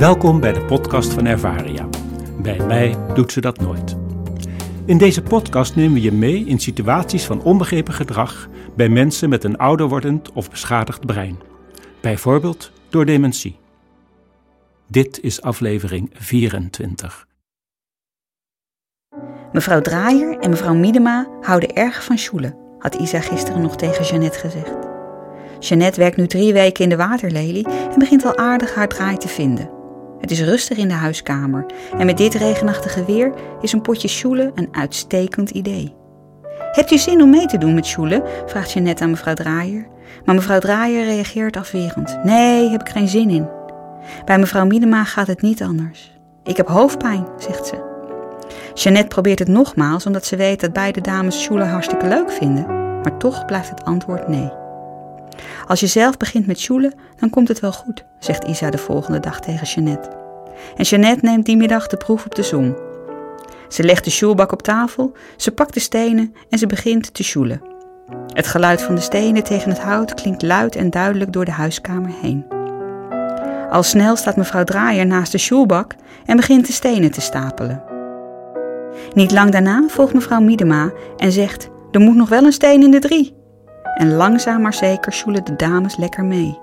Welkom bij de podcast van Ervaria. Bij mij doet ze dat nooit. In deze podcast nemen we je mee in situaties van onbegrepen gedrag bij mensen met een ouder wordend of beschadigd brein. Bijvoorbeeld door dementie. Dit is aflevering 24. Mevrouw Draaier en mevrouw Miedema houden erg van Sjoelen, had Isa gisteren nog tegen Jeannette gezegd. Jeannette werkt nu drie weken in de waterlelie en begint al aardig haar draai te vinden. Het is rustig in de huiskamer en met dit regenachtige weer is een potje Sjoelen een uitstekend idee. Hebt u zin om mee te doen met Sjoelen? vraagt Jeannette aan mevrouw Draaier. Maar mevrouw Draaier reageert afwerend. Nee, heb ik geen zin in. Bij mevrouw Miedema gaat het niet anders. Ik heb hoofdpijn, zegt ze. Jeannette probeert het nogmaals omdat ze weet dat beide dames Sjoelen hartstikke leuk vinden. Maar toch blijft het antwoord nee. Als je zelf begint met sjoelen, dan komt het wel goed, zegt Isa de volgende dag tegen Jeannette. En Jeannette neemt die middag de proef op de som. Ze legt de sjoelbak op tafel, ze pakt de stenen en ze begint te sjoelen. Het geluid van de stenen tegen het hout klinkt luid en duidelijk door de huiskamer heen. Al snel staat mevrouw Draaier naast de sjoelbak en begint de stenen te stapelen. Niet lang daarna volgt mevrouw Miedema en zegt: Er moet nog wel een steen in de drie en langzaam maar zeker sjoelen de dames lekker mee.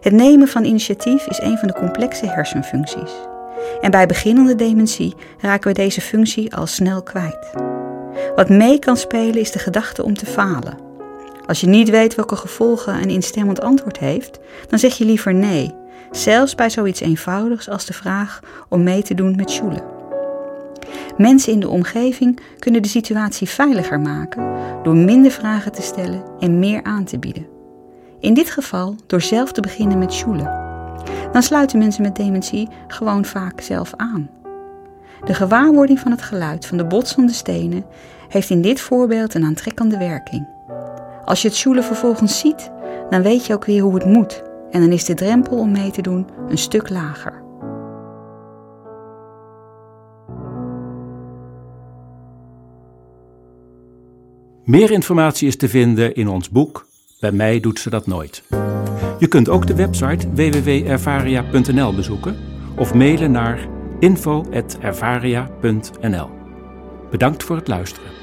Het nemen van initiatief is een van de complexe hersenfuncties. En bij beginnende dementie raken we deze functie al snel kwijt. Wat mee kan spelen is de gedachte om te falen. Als je niet weet welke gevolgen een instemmend antwoord heeft, dan zeg je liever nee, zelfs bij zoiets eenvoudigs als de vraag om mee te doen met sjoelen. Mensen in de omgeving kunnen de situatie veiliger maken door minder vragen te stellen en meer aan te bieden. In dit geval door zelf te beginnen met sjoelen. Dan sluiten mensen met dementie gewoon vaak zelf aan. De gewaarwording van het geluid van de botsende stenen heeft in dit voorbeeld een aantrekkende werking. Als je het sjoelen vervolgens ziet, dan weet je ook weer hoe het moet en dan is de drempel om mee te doen een stuk lager. Meer informatie is te vinden in ons boek Bij mij doet ze dat nooit. Je kunt ook de website www.ervaria.nl bezoeken of mailen naar info.ervaria.nl. Bedankt voor het luisteren.